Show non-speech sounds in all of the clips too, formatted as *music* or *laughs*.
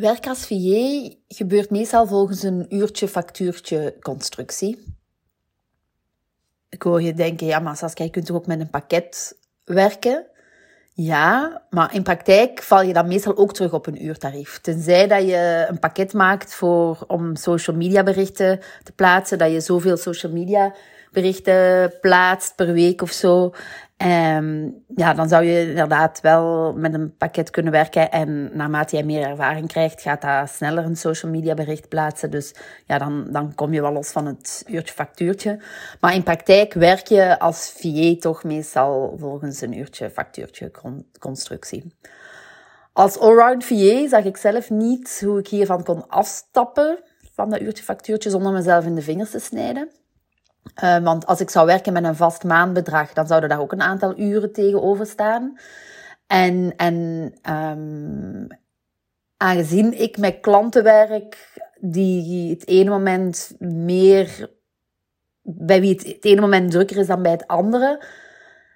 Werk als VA gebeurt meestal volgens een uurtje-factuurtje constructie. Ik hoor je denken, ja, maar Saskia, je kunt toch ook met een pakket werken? Ja, maar in praktijk val je dan meestal ook terug op een uurtarief. Tenzij dat je een pakket maakt voor, om social media berichten te plaatsen, dat je zoveel social media berichten plaatst per week of zo. Um, ja, dan zou je inderdaad wel met een pakket kunnen werken. En naarmate jij meer ervaring krijgt, gaat dat sneller een social media bericht plaatsen. Dus ja, dan, dan kom je wel los van het uurtje factuurtje. Maar in praktijk werk je als VA toch meestal volgens een uurtje factuurtje constructie. Als allround VA zag ik zelf niet hoe ik hiervan kon afstappen van dat uurtje factuurtje zonder mezelf in de vingers te snijden. Uh, want als ik zou werken met een vast maandbedrag, dan zouden daar ook een aantal uren tegenover staan. En, en um, aangezien ik met klanten werk die het ene moment meer, bij wie het, het ene moment drukker is dan bij het andere,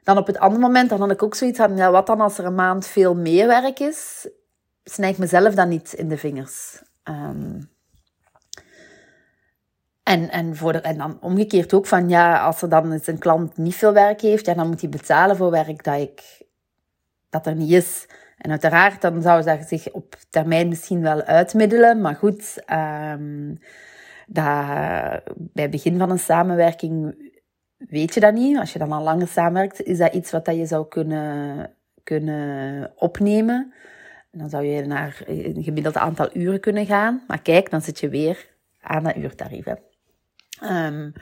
dan op het andere moment, dan had ik ook zoiets van, ja, wat dan als er een maand veel meer werk is, snij ik mezelf dan niet in de vingers. Um, en, en, voor en dan omgekeerd ook van, ja, als er dan een klant niet veel werk heeft, ja, dan moet hij betalen voor werk dat, ik, dat er niet is. En uiteraard, dan zou ze zich op termijn misschien wel uitmiddelen. Maar goed, um, dat, bij het begin van een samenwerking weet je dat niet. Als je dan al langer samenwerkt, is dat iets wat dat je zou kunnen, kunnen opnemen. En dan zou je naar een gemiddeld aantal uren kunnen gaan. Maar kijk, dan zit je weer aan dat uurtarief. Um,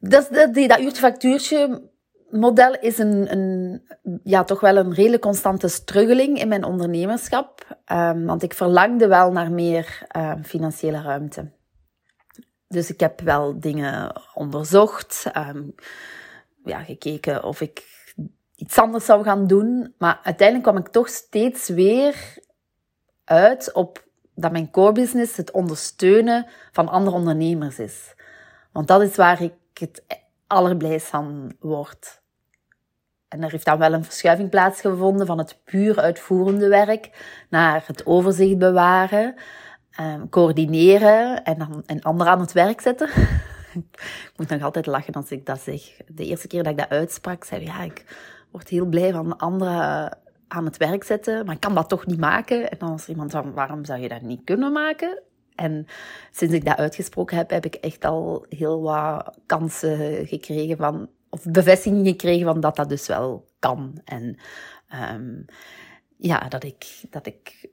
dat, dat, dat uurtje factuurtje model is een, een, ja, toch wel een redelijk constante struggeling in mijn ondernemerschap. Um, want ik verlangde wel naar meer um, financiële ruimte. Dus ik heb wel dingen onderzocht, um, ja, gekeken of ik iets anders zou gaan doen. Maar uiteindelijk kwam ik toch steeds weer uit op dat mijn core business het ondersteunen van andere ondernemers is. Want dat is waar ik het allerblijst van word. En er heeft dan wel een verschuiving plaatsgevonden van het puur uitvoerende werk naar het overzicht bewaren, eh, coördineren en dan een ander aan het werk zetten. *laughs* ik moet nog altijd lachen als ik dat zeg. De eerste keer dat ik dat uitsprak, zei ik, ja, ik word heel blij van anderen aan het werk zetten, maar ik kan dat toch niet maken. En dan was iemand van, waarom zou je dat niet kunnen maken? En sinds ik dat uitgesproken heb, heb ik echt al heel wat kansen gekregen van, of bevestiging gekregen van dat dat dus wel kan. En um, ja, dat ik, dat ik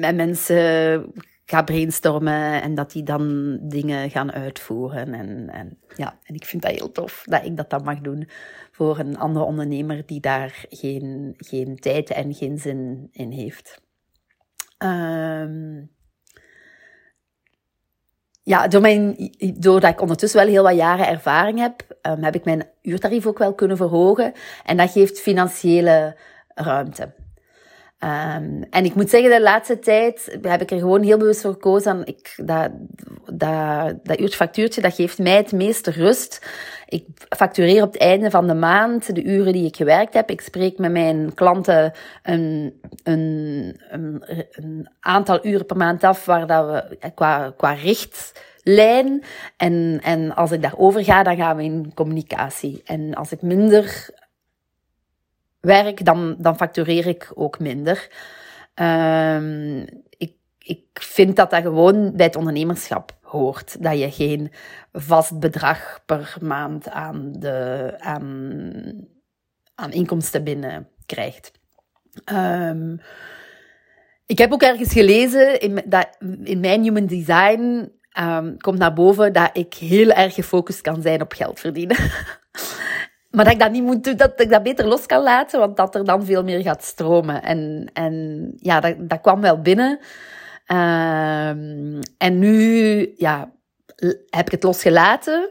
met mensen ga brainstormen en dat die dan dingen gaan uitvoeren. En, en, ja, en ik vind dat heel tof dat ik dat dan mag doen voor een andere ondernemer die daar geen, geen tijd en geen zin in heeft. Um, ja, door mijn, doordat ik ondertussen wel heel wat jaren ervaring heb, um, heb ik mijn uurtarief ook wel kunnen verhogen. En dat geeft financiële ruimte. Um, en ik moet zeggen, de laatste tijd heb ik er gewoon heel bewust voor gekozen. Dat, dat, dat uurtje factuurtje, dat geeft mij het meeste rust. Ik factureer op het einde van de maand de uren die ik gewerkt heb. Ik spreek met mijn klanten een, een, een, een aantal uren per maand af waar dat we qua, qua richtlijn. En, en als ik daarover ga, dan gaan we in communicatie. En als ik minder werk, dan, dan factureer ik ook minder. Um, ik, ik vind dat dat gewoon bij het ondernemerschap hoort. Dat je geen vast bedrag per maand aan, de, aan, aan inkomsten binnen krijgt. Um, ik heb ook ergens gelezen in, dat in mijn human design um, komt naar boven dat ik heel erg gefocust kan zijn op geld verdienen. *laughs* Maar dat ik dat niet moet doen, dat ik dat beter los kan laten, want dat er dan veel meer gaat stromen. En, en ja, dat, dat kwam wel binnen. Um, en nu, ja, heb ik het losgelaten.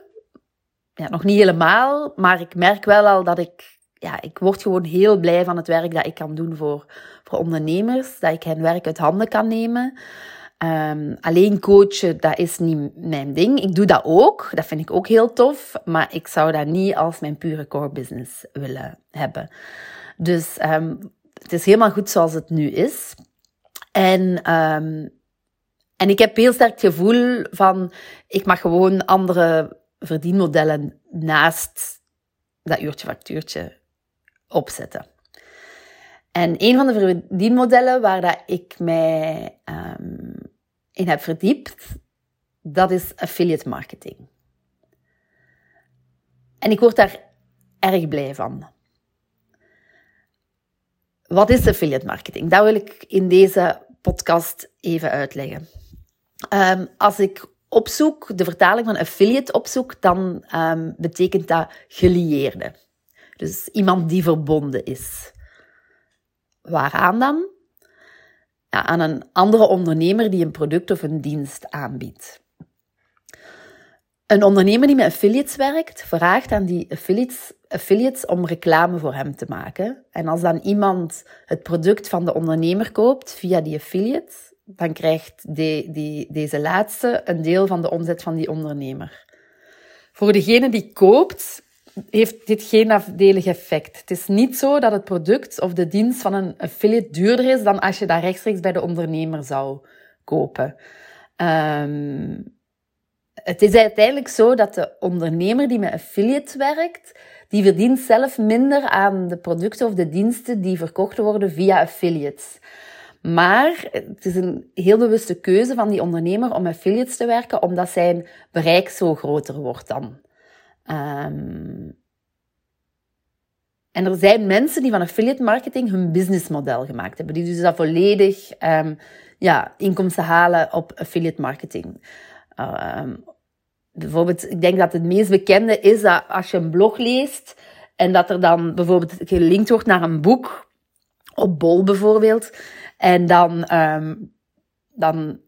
Ja, nog niet helemaal, maar ik merk wel al dat ik, ja, ik word gewoon heel blij van het werk dat ik kan doen voor, voor ondernemers. Dat ik hen werk uit handen kan nemen. Um, alleen coachen, dat is niet mijn ding. Ik doe dat ook. Dat vind ik ook heel tof. Maar ik zou dat niet als mijn pure core business willen hebben. Dus um, het is helemaal goed zoals het nu is. En, um, en ik heb heel sterk het gevoel van, ik mag gewoon andere verdienmodellen naast dat uurtje factuurtje opzetten. En een van de verdienmodellen waar dat ik mij um, in heb verdiept, dat is affiliate marketing. En ik word daar erg blij van. Wat is affiliate marketing? Dat wil ik in deze podcast even uitleggen. Um, als ik opzoek, de vertaling van affiliate opzoek, dan um, betekent dat gelieerde. Dus iemand die verbonden is. Waaraan dan? Ja, aan een andere ondernemer die een product of een dienst aanbiedt. Een ondernemer die met affiliates werkt, vraagt aan die affiliates, om reclame voor hem te maken. En als dan iemand het product van de ondernemer koopt via die affiliate, dan krijgt die, die, deze laatste een deel van de omzet van die ondernemer. Voor degene die koopt, heeft dit geen afdelig effect. Het is niet zo dat het product of de dienst van een affiliate duurder is dan als je dat rechtstreeks bij de ondernemer zou kopen. Um, het is uiteindelijk zo dat de ondernemer die met affiliate werkt, die verdient zelf minder aan de producten of de diensten die verkocht worden via affiliates. Maar het is een heel bewuste keuze van die ondernemer om affiliates te werken, omdat zijn bereik zo groter wordt dan. Um, en er zijn mensen die van affiliate marketing hun businessmodel gemaakt hebben, die dus dat volledig um, ja, inkomsten halen op affiliate marketing. Um, bijvoorbeeld, ik denk dat het meest bekende is dat als je een blog leest en dat er dan bijvoorbeeld gelinkt wordt naar een boek, op Bol bijvoorbeeld, en dan, dan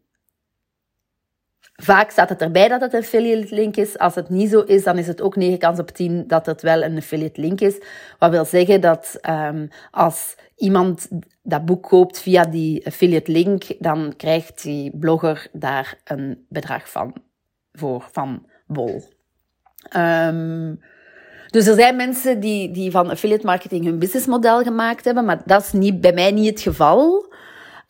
vaak staat het erbij dat het een affiliate link is. Als het niet zo is, dan is het ook 9 kans op 10 dat het wel een affiliate link is. Wat wil zeggen dat um, als iemand dat boek koopt via die affiliate link, dan krijgt die blogger daar een bedrag van voor van Bol. Um, dus er zijn mensen die, die van affiliate marketing hun businessmodel gemaakt hebben, maar dat is niet, bij mij niet het geval.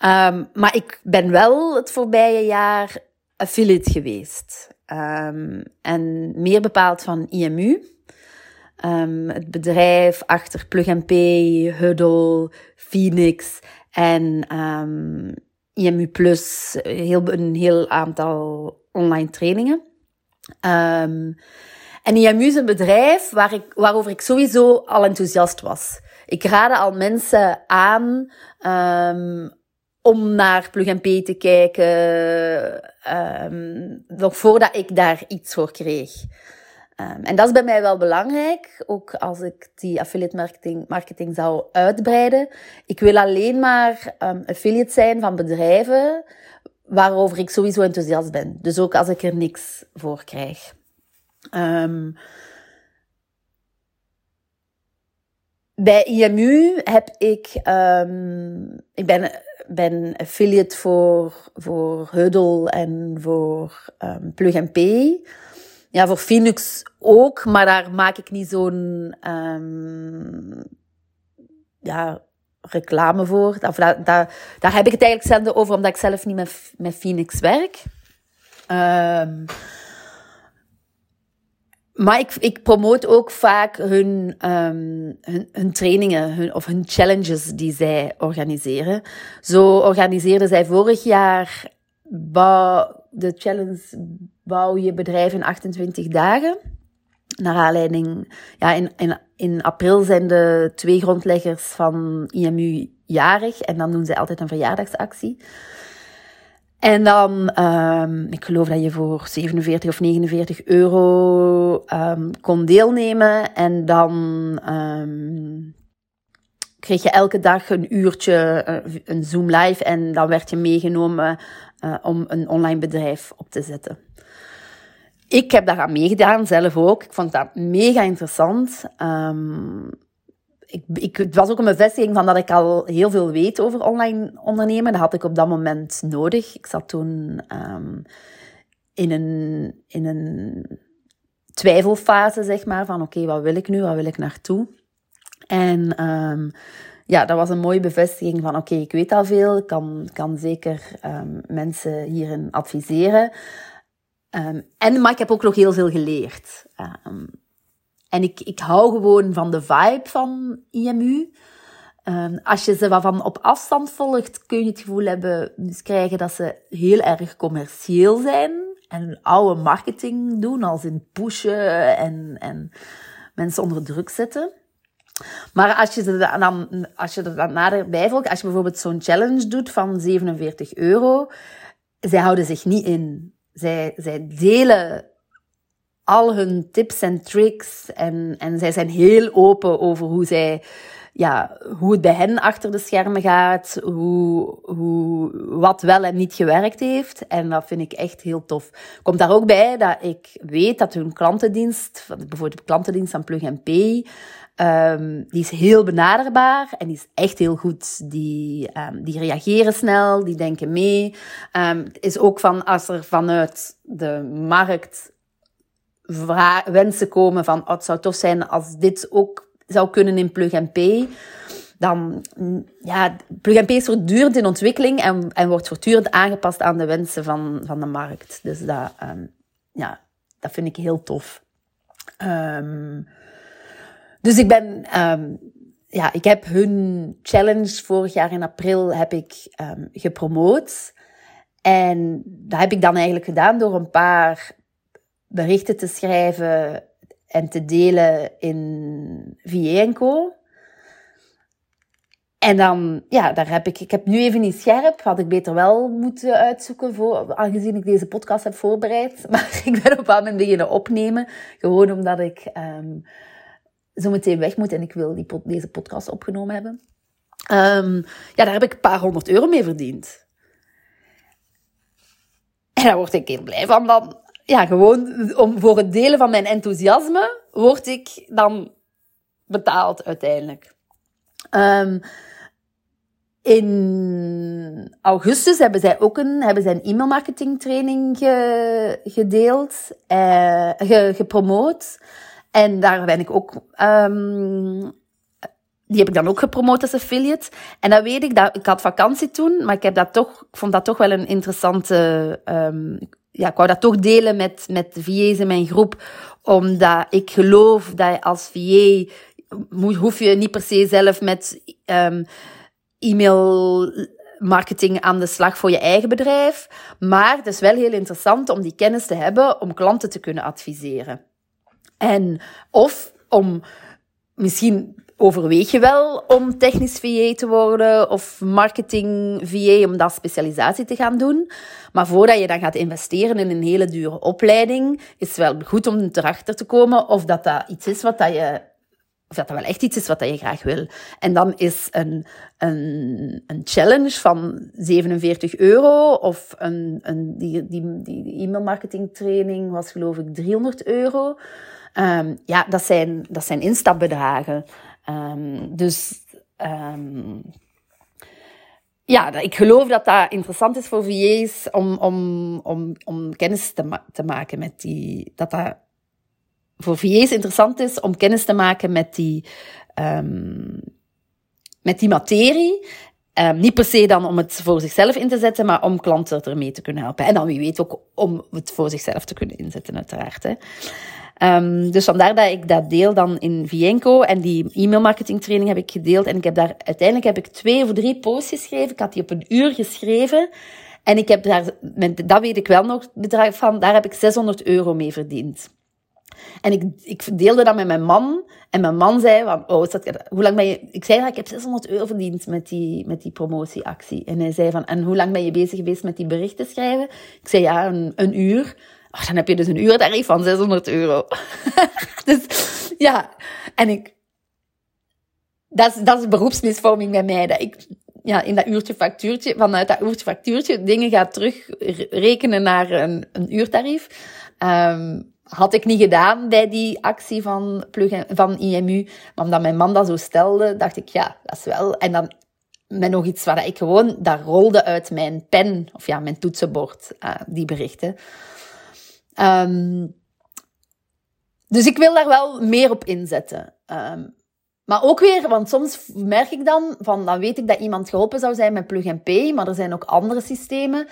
Um, maar ik ben wel het voorbije jaar affiliate geweest. Um, en meer bepaald van IMU. Um, het bedrijf achter Plug Pay, Huddle, Phoenix en um, IMU Plus. Heel, een heel aantal online trainingen. En IMU is een bedrijf waar ik, waarover ik sowieso al enthousiast was. Ik raadde al mensen aan om naar Plug Pay te kijken, um, nog voordat ik daar iets voor kreeg. Um, en dat is bij mij wel belangrijk, ook als ik die affiliate marketing, marketing zou uitbreiden. Ik wil alleen maar um, affiliate zijn van bedrijven waarover ik sowieso enthousiast ben. Dus ook als ik er niks voor krijg. Um, bij IMU heb ik, ik ben, ben affiliate voor, voor Huddle en voor um, Plug Pay. Ja, voor Phoenix ook, maar daar maak ik niet zo'n um, ja, reclame voor. Daar, daar, daar heb ik het eigenlijk zelf over, omdat ik zelf niet met, met Phoenix werk. Um, maar ik, ik promoot ook vaak hun, um, hun, hun, trainingen hun, of hun challenges die zij organiseren. Zo organiseerden zij vorig jaar de challenge Bouw je bedrijf in 28 dagen. Naar aanleiding, ja, in, in, in april zijn de twee grondleggers van IMU jarig en dan doen zij altijd een verjaardagsactie. En dan, um, ik geloof dat je voor 47 of 49 euro um, kon deelnemen. En dan um, kreeg je elke dag een uurtje, uh, een Zoom live. En dan werd je meegenomen uh, om een online bedrijf op te zetten. Ik heb daaraan meegedaan, zelf ook. Ik vond dat mega interessant. Um, ik, ik, het was ook een bevestiging van dat ik al heel veel weet over online ondernemen. Dat had ik op dat moment nodig. Ik zat toen um, in, een, in een twijfelfase, zeg maar, van oké, wat wil ik nu, wat wil ik naartoe? En um, ja, dat was een mooie bevestiging van oké, ik weet al veel, ik kan, kan zeker um, mensen hierin adviseren. En, maar ik heb ook nog heel veel geleerd. En ik, ik hou gewoon van de vibe van IMU. Um, als je ze van op afstand volgt, kun je het gevoel hebben, dus krijgen dat ze heel erg commercieel zijn. En oude marketing doen, als in pushen en, en mensen onder druk zetten. Maar als je, er dan, als je er dan nader bijvolgt, als je bijvoorbeeld zo'n challenge doet van 47 euro, zij houden zich niet in. Zij, zij delen al hun tips en tricks en, en zij zijn heel open over hoe zij ja, hoe het bij hen achter de schermen gaat, hoe, hoe, wat wel en niet gewerkt heeft. En dat vind ik echt heel tof. Komt daar ook bij dat ik weet dat hun klantendienst, bijvoorbeeld de klantendienst van Plug Pay, um, die is heel benaderbaar en die is echt heel goed. Die, um, die reageren snel, die denken mee. Het is ook van als er vanuit de markt wensen komen van oh, het zou tof zijn als dit ook zou kunnen in Plug and dan, ja, Plug and Pay is voortdurend in ontwikkeling en, en wordt voortdurend aangepast aan de wensen van, van de markt. Dus dat, um, ja, dat vind ik heel tof. Um, dus ik ben, um, ja, ik heb hun challenge vorig jaar in april heb ik gepromoot. En dat heb ik dan eigenlijk gedaan door een paar berichten te schrijven en te delen in VA Co. En dan, ja, daar heb ik, ik heb nu even niet scherp, had ik beter wel moeten uitzoeken, voor, aangezien ik deze podcast heb voorbereid. *laughs* Maar ik ben op een moment beginnen opnemen, gewoon omdat ik um, zo meteen weg moet en ik wil die, deze podcast opgenomen hebben. Um, ja, daar heb ik een paar honderd euro mee verdiend. En daar word ik heel blij van dan ja, gewoon om, voor het delen van mijn enthousiasme word ik dan betaald uiteindelijk. Um, in augustus hebben zij ook een, hebben zij een e-mailmarketing training ge, gedeeld, ge, gepromoot. En daar ben ik ook, um, die heb ik dan ook gepromoot als affiliate. En dan weet ik dat, ik had vakantie toen, maar ik heb dat toch, ik vond dat toch wel een interessante, um, ja, ik wou dat toch delen met, met de in mijn groep, omdat ik geloof dat je als VA hoef je niet per se zelf met um, e-mail marketing aan de slag voor je eigen bedrijf. Maar het is wel heel interessant om die kennis te hebben om klanten te kunnen adviseren. En of om misschien overweeg je wel om technisch VA te worden of marketing VA, om dat specialisatie te gaan doen. Maar voordat je dan gaat investeren in een hele dure opleiding, is het wel goed om erachter te komen of dat dat iets is wat dat je of dat dat wel echt iets is wat dat je graag wil. En dan is een, een, een challenge van 47 euro of een, een, die, die, die e-mailmarketing training was geloof ik 300 euro. Um, ja, dat zijn, dat zijn instapbedragen. Um, dus um, ja, ik geloof dat dat interessant is voor VA's om, om, om, om kennis te, te maken met die. Dat dat voor VA's interessant is om kennis te maken met die, um, met die materie. Niet per se dan om het voor zichzelf in te zetten, maar om klanten ermee te kunnen helpen. En dan wie weet ook om het voor zichzelf te kunnen inzetten, uiteraard. Hè. Um, dus vandaar dat ik dat deel dan in Vienco. En die e-mailmarketing training heb ik gedeeld. En ik heb daar, uiteindelijk heb ik twee of drie posts geschreven. Ik had die op een uur geschreven. En ik heb daar, dat weet ik wel nog, bedrag van, daar heb ik 600 euro mee verdiend. En ik, ik deelde dat met mijn man. En mijn man zei van, oh, hoe lang ben je... Ik zei, ik heb 600 euro verdiend met die, met die promotieactie. En hij zei van, en hoe lang ben je bezig geweest met die berichten schrijven? Ik zei, ja, een uur. Oh, dan heb je dus een uurtarief van 600 euro. *laughs* dus ja, en ik... Dat is, dat is beroepsmisvorming bij mij. Dat ik ja, in dat uurtje factuurtje, vanuit dat uurtje factuurtje, dingen gaat terugrekenen naar een, een uurtarief. Um, had ik niet gedaan bij die actie van, plug van IMU. Maar omdat mijn man dat zo stelde, dacht ik, ja, dat is wel. En dan met nog iets waar ik gewoon, dat rolde uit mijn pen, of ja, mijn toetsenbord, uh, die berichten. Um, dus ik wil daar wel meer op inzetten. Um, Maar ook weer, want soms merk ik dan, van, dan weet ik dat iemand geholpen zou zijn met Plug Pay, maar er zijn ook andere systemen.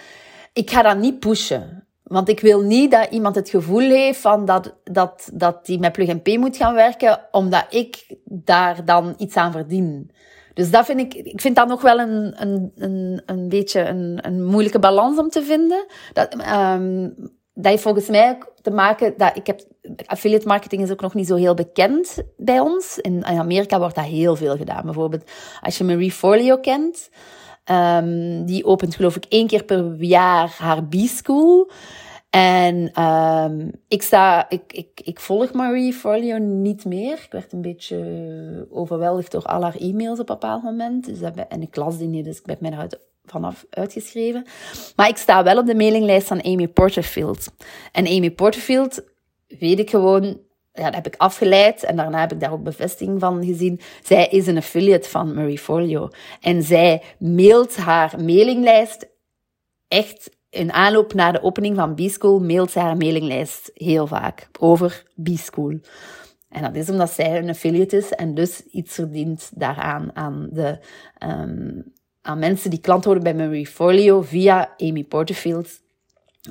Ik ga dat niet pushen. Want ik wil niet dat iemand het gevoel heeft van dat, dat, dat die met Plug Pay moet gaan werken, omdat ik daar dan iets aan verdien. Dus dat vind ik, ik vind dat nog wel een, een, een, een beetje een, een moeilijke balans om te vinden. Dat, um, dat heeft volgens mij te maken dat ik heb affiliate marketing is ook nog niet zo heel bekend bij ons. In, Amerika wordt dat heel veel gedaan. Bijvoorbeeld als je Marie Forleo kent, um, die opent geloof ik één keer per jaar haar B-school. En um, ik, sta, ik, ik, ik volg Marie Forleo niet meer. Ik werd een beetje overweldigd door al haar e-mails op een bepaald moment. Dus dat, en ik las die niet, dus ik ben mij vanaf uitgeschreven. Maar ik sta wel op de mailinglijst van Amy Porterfield. En Amy Porterfield weet ik gewoon, ja, dat heb ik afgeleid en daarna heb ik daar ook bevestiging van gezien. Zij is een affiliate van Marie Forleo. En zij mailt haar mailinglijst echt in aanloop naar de opening van B-School, mailt zij haar mailinglijst heel vaak over B-School. En dat is omdat zij een affiliate is en dus iets verdient daaraan aan de um, aan mensen die klant worden bij Marie Folio via Amy Porterfield.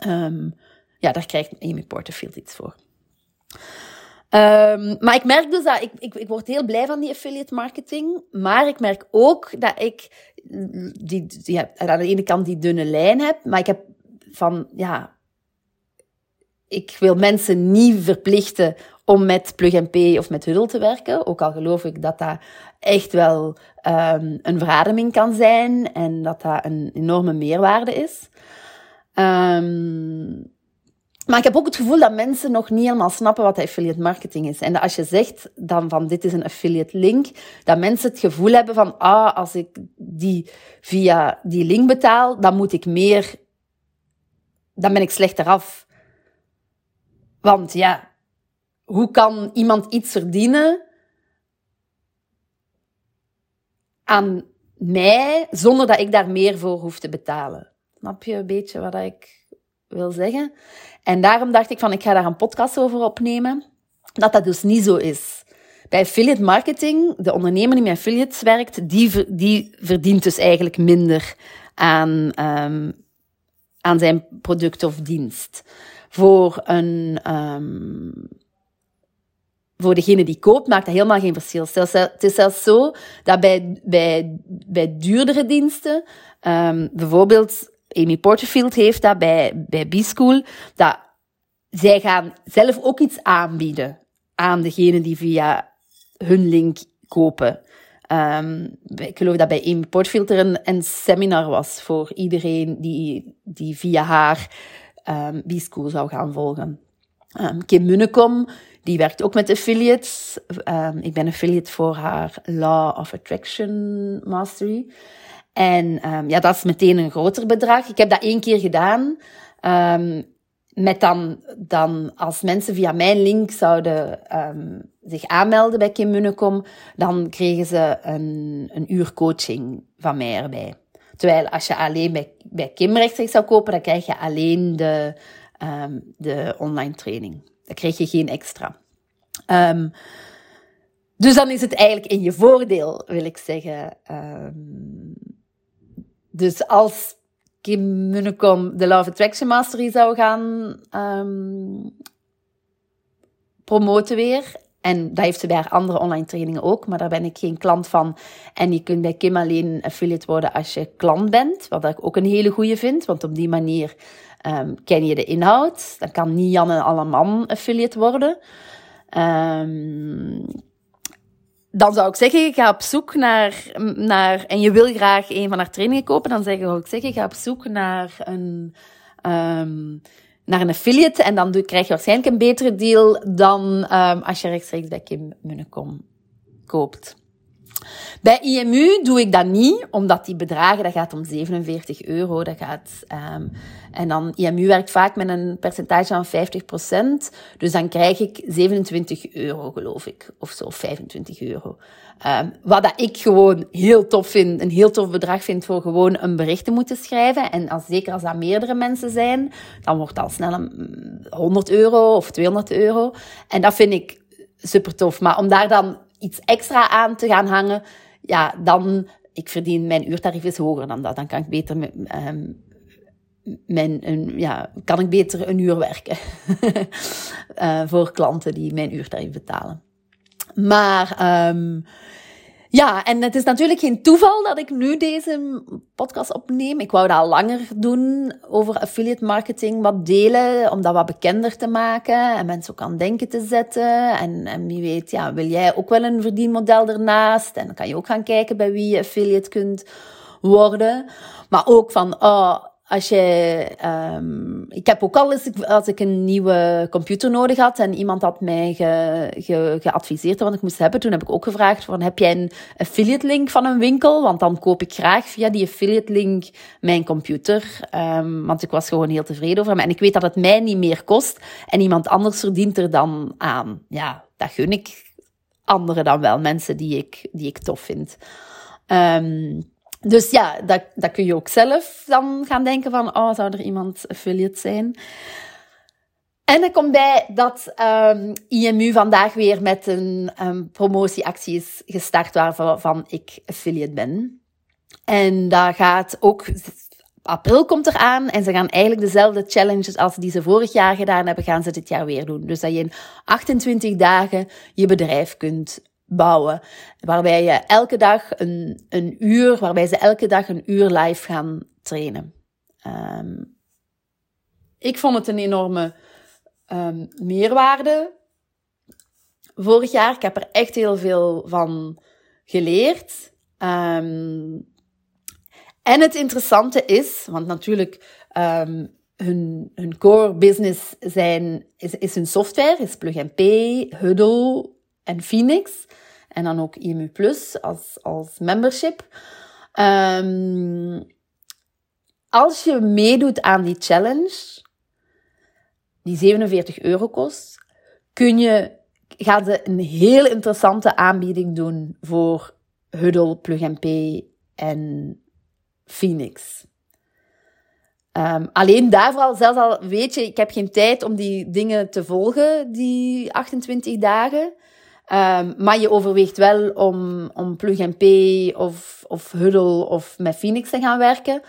Um, ja, daar krijgt Amy Porterfield iets voor. Um, maar ik merk dus dat ik, ik, ik word heel blij van die affiliate marketing. Maar ik merk ook dat ik die, die, aan de ene kant die dunne lijn heb. Maar ik heb van, ja, ik wil mensen niet verplichten om met Plug Pay of met Huddle te werken. Ook al geloof ik dat dat echt wel um, een verademing kan zijn en dat dat een enorme meerwaarde is. Um, maar ik heb ook het gevoel dat mensen nog niet helemaal snappen wat affiliate marketing is. En dat als je zegt dan van dit is een affiliate link, dat mensen het gevoel hebben van ah, als ik die via die link betaal, dan moet ik meer, dan ben ik slechter af. Want ja, hoe kan iemand iets verdienen aan mij zonder dat ik daar meer voor hoef te betalen? Snap je een beetje wat ik wil zeggen? En daarom dacht ik van, ik ga daar een podcast over opnemen. Dat dat dus niet zo is. Bij affiliate marketing, de ondernemer die met affiliates werkt, die, die verdient dus eigenlijk minder aan, um, aan zijn product of dienst. Voor een, um, voor degene die koopt, maakt dat helemaal geen verschil. Het is zelfs zo dat bij, bij, bij duurdere diensten, um, bijvoorbeeld Amy Porterfield heeft dat bij, bij B-School, dat zij gaan zelf ook iets aanbieden aan degene die via hun link kopen. Um, ik geloof dat bij Amy Porterfield er een, seminar was voor iedereen die, die via haar um, B-School zou gaan volgen. Um, Kim Munnekom, die werkt ook met affiliates. Um, ik ben affiliate voor haar Law of Attraction Mastery. En um, ja, dat is meteen een groter bedrag. Ik heb dat één keer gedaan. Met dan, dan als mensen via mijn link zouden zich aanmelden bij Kim Munnekom, dan kregen ze een, een uur coaching van mij erbij. Terwijl als je alleen bij, bij Kim rechtstreeks zou kopen, dan krijg je alleen de, um, de online training. Dan krijg je geen extra. Um, dus dan is het eigenlijk in je voordeel, wil ik zeggen. Um, dus als Kim Munnekom de Love Attraction Mastery zou gaan promoten weer. En dat heeft ze bij haar andere online trainingen ook, maar daar ben ik geen klant van. En je kunt bij Kim alleen affiliate worden als je klant bent, wat ik ook een hele goede vind, want op die manier um, ken je de inhoud. Dan kan niet Jan en Alleman affiliate worden. Um, dan zou ik zeggen, ga op zoek naar, naar, en je wil graag een van haar trainingen kopen, dan zou ik zeggen, ga op zoek naar een, um, naar een affiliate en dan krijg je waarschijnlijk een betere deal dan als je rechtstreeks bij Kim Munnekom koopt. Bij IMU doe ik dat niet, omdat die bedragen, dat gaat om 47 euro. Dat gaat, um, en dan, IMU werkt vaak met een percentage van 50%. Dus dan krijg ik 27 euro, geloof ik. Of zo, 25 euro. Um, wat dat ik gewoon heel tof vind, een heel tof bedrag vind voor gewoon een bericht te moeten schrijven. En als, zeker als dat meerdere mensen zijn, dan wordt dat al snel een 100 euro of 200 euro. En dat vind ik super tof. Maar om daar dan iets extra aan te gaan hangen, ja, dan, ik verdien, mijn uurtarief is hoger dan dat. Dan kan ik beter met, um, mijn, een, ja, kan ik beter een uur werken uh, *laughs* voor klanten die mijn uurtarief betalen. Maar um, ja, en het is natuurlijk geen toeval dat ik nu deze podcast opneem. Ik wou dat al langer doen over affiliate marketing, wat delen, om dat wat bekender te maken en mensen ook aan denken te zetten. En, en wie weet, ja, wil jij ook wel een verdienmodel ernaast? En dan kan je ook gaan kijken bij wie je affiliate kunt worden. Maar ook van, oh, als je, um, ik heb ook al eens, als ik een nieuwe computer nodig had en iemand had mij ge, ge, geadviseerd wat ik moest hebben, toen heb ik ook gevraagd van, heb jij een affiliate link van een winkel? Want dan koop ik graag via die affiliate link mijn computer. Um, want ik was gewoon heel tevreden over hem. En ik weet dat het mij niet meer kost en iemand anders verdient er dan aan. Ja, dat gun ik anderen dan wel, mensen die ik, die ik tof vind. Um, dus ja, dat, dat kun je ook zelf dan gaan denken van, oh, zou er iemand affiliate zijn? En er komt bij dat um, IMU vandaag weer met een um, promotieactie is gestart waarvan ik affiliate ben. En dat gaat ook, april komt eraan en ze gaan eigenlijk dezelfde challenges als die ze vorig jaar gedaan hebben, gaan ze dit jaar weer doen. Dus dat je in 28 dagen je bedrijf kunt bouwen. Waarbij je elke dag een, een uur, waarbij ze elke dag een uur live gaan trainen. Um, ik vond het een enorme um, meerwaarde vorig jaar. Ik heb er echt heel veel van geleerd. Um, en het interessante is, want natuurlijk hun, hun core business zijn, is, is hun software, is Plug and Pay, Huddle, en Phoenix. En dan ook IMU Plus als, als membership. Um, als je meedoet aan die challenge, die 47 euro kost, kun je, gaat ze een heel interessante aanbieding doen voor Huddle, Plug Pay en Phoenix. Um, alleen daarvoor al, zelfs al weet je, ik heb geen tijd om die dingen te volgen, die 28 dagen. Um, maar je overweegt wel om, om Plug Pay of, of Huddle of met Phoenix te gaan werken.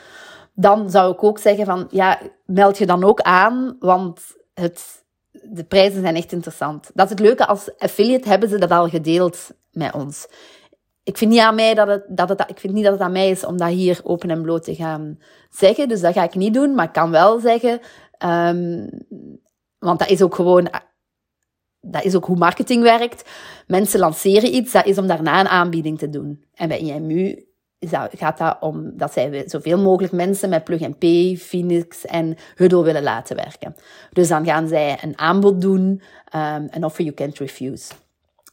Dan zou ik ook zeggen van, ja, meld je dan ook aan, want het, de prijzen zijn echt interessant. Dat is het leuke, als affiliate hebben ze dat al gedeeld met ons. Ik vind niet aan mij dat het, dat het, ik vind niet dat het aan mij is om dat hier open en bloot te gaan zeggen. Dus dat ga ik niet doen. Maar ik kan wel zeggen, um, want dat is ook gewoon dat is ook hoe marketing werkt. Mensen lanceren iets, dat is om daarna een aanbieding te doen. En bij IMU dat, gaat dat om dat zij zoveel mogelijk mensen met Plug and Phoenix en Huddle willen laten werken. Dus dan gaan zij een aanbod doen, um, een offer you can't refuse.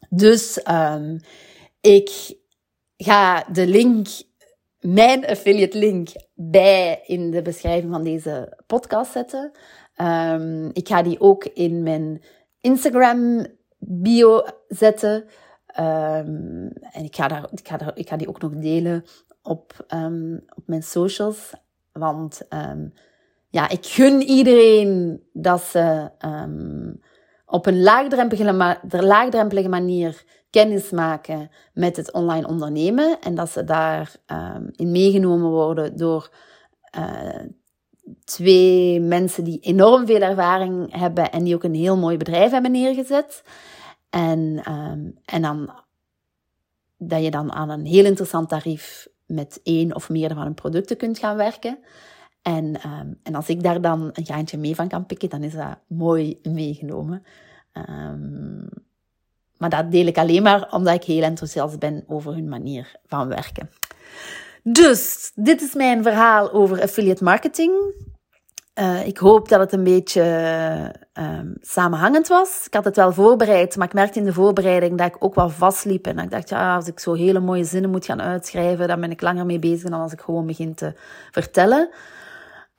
Dus um, ik ga de link, mijn affiliate link, bij in de beschrijving van deze podcast zetten. Um, ik ga die ook in mijn Instagram bio zetten. Um, en ik ga, daar, ik, ga daar, ik ga die ook nog delen op, um, op mijn socials. Want um, ja, ik gun iedereen dat ze op een laagdrempelige, laagdrempelige manier kennis maken met het online ondernemen. En dat ze daarin in meegenomen worden door uh, twee mensen die enorm veel ervaring hebben en die ook een heel mooi bedrijf hebben neergezet. En, um, en dan dat je dan aan een heel interessant tarief met één of meer van hun producten kunt gaan werken. En, um, en als ik daar dan een gaantje mee van kan pikken, dan is dat mooi meegenomen. Um, maar dat deel ik alleen maar omdat ik heel enthousiast ben over hun manier van werken. Dus, dit is mijn verhaal over affiliate marketing. Uh, ik hoop dat het een beetje uh, samenhangend was. Ik had het wel voorbereid, maar ik merkte in de voorbereiding dat ik ook wel vastliep. En ik dacht, ja, als ik zo hele mooie zinnen moet gaan uitschrijven, dan ben ik langer mee bezig dan als ik gewoon begin te vertellen.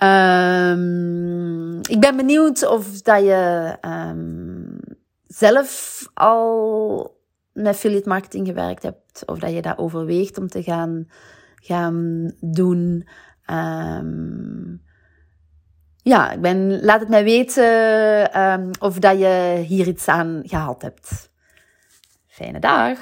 Um, ik ben benieuwd of dat je um, zelf al met affiliate marketing gewerkt hebt, of dat je dat overweegt om te gaan gaan doen. Um, ja, ik ben, laat het mij weten um, of dat je hier iets aan gehad hebt. Fijne dag!